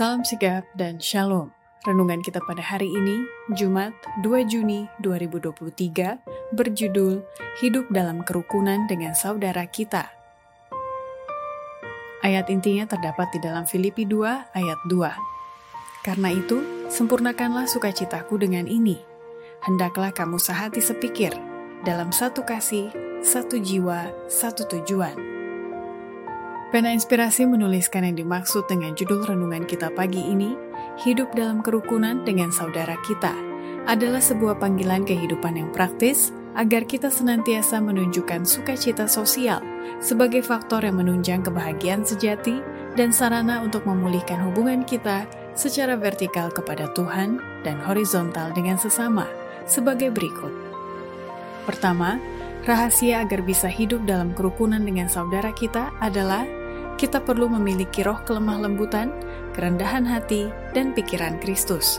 Salam sigap dan shalom. Renungan kita pada hari ini, Jumat 2 Juni 2023, berjudul Hidup dalam Kerukunan dengan Saudara Kita. Ayat intinya terdapat di dalam Filipi 2 ayat 2. Karena itu, sempurnakanlah sukacitaku dengan ini. Hendaklah kamu sehati sepikir, dalam satu kasih, satu jiwa, satu tujuan. Pena Inspirasi menuliskan yang dimaksud dengan judul renungan kita pagi ini, Hidup dalam Kerukunan dengan Saudara Kita, adalah sebuah panggilan kehidupan yang praktis agar kita senantiasa menunjukkan sukacita sosial sebagai faktor yang menunjang kebahagiaan sejati dan sarana untuk memulihkan hubungan kita secara vertikal kepada Tuhan dan horizontal dengan sesama sebagai berikut. Pertama, rahasia agar bisa hidup dalam kerukunan dengan saudara kita adalah kita perlu memiliki roh kelemah lembutan, kerendahan hati, dan pikiran Kristus.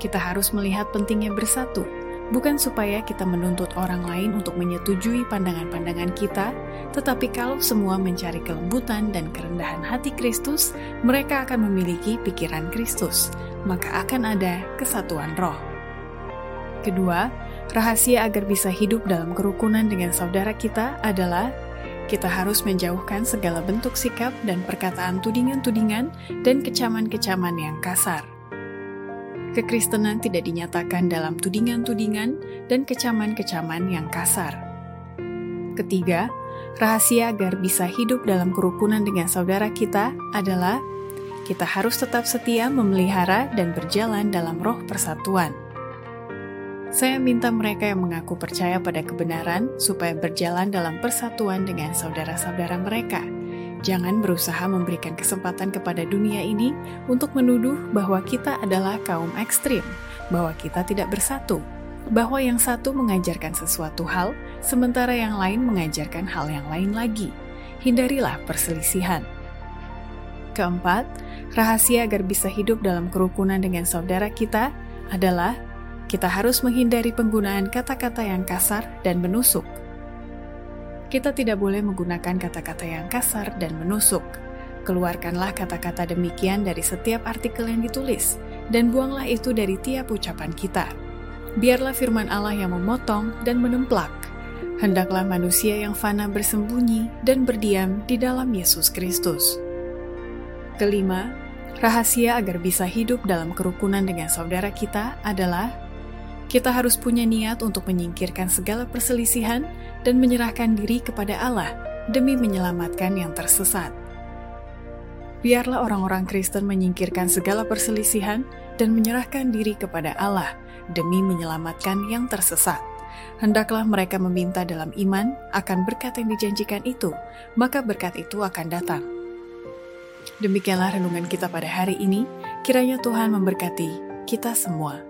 Kita harus melihat pentingnya bersatu, bukan supaya kita menuntut orang lain untuk menyetujui pandangan-pandangan kita, tetapi kalau semua mencari kelembutan dan kerendahan hati Kristus, mereka akan memiliki pikiran Kristus, maka akan ada kesatuan roh. Kedua, rahasia agar bisa hidup dalam kerukunan dengan saudara kita adalah kita harus menjauhkan segala bentuk sikap dan perkataan tudingan-tudingan dan kecaman-kecaman yang kasar. Kekristenan tidak dinyatakan dalam tudingan-tudingan dan kecaman-kecaman yang kasar. Ketiga, rahasia agar bisa hidup dalam kerukunan dengan saudara kita adalah kita harus tetap setia memelihara dan berjalan dalam roh persatuan. Saya minta mereka yang mengaku percaya pada kebenaran supaya berjalan dalam persatuan dengan saudara-saudara mereka. Jangan berusaha memberikan kesempatan kepada dunia ini untuk menuduh bahwa kita adalah kaum ekstrim, bahwa kita tidak bersatu, bahwa yang satu mengajarkan sesuatu hal, sementara yang lain mengajarkan hal yang lain lagi. Hindarilah perselisihan. Keempat, rahasia agar bisa hidup dalam kerukunan dengan saudara kita adalah kita harus menghindari penggunaan kata-kata yang kasar dan menusuk. Kita tidak boleh menggunakan kata-kata yang kasar dan menusuk. Keluarkanlah kata-kata demikian dari setiap artikel yang ditulis, dan buanglah itu dari tiap ucapan kita. Biarlah firman Allah yang memotong dan menemplak. Hendaklah manusia yang fana bersembunyi dan berdiam di dalam Yesus Kristus. Kelima, rahasia agar bisa hidup dalam kerukunan dengan saudara kita adalah kita harus punya niat untuk menyingkirkan segala perselisihan dan menyerahkan diri kepada Allah demi menyelamatkan yang tersesat. Biarlah orang-orang Kristen menyingkirkan segala perselisihan dan menyerahkan diri kepada Allah demi menyelamatkan yang tersesat. Hendaklah mereka meminta dalam iman akan berkat yang dijanjikan itu, maka berkat itu akan datang. Demikianlah renungan kita pada hari ini. Kiranya Tuhan memberkati kita semua.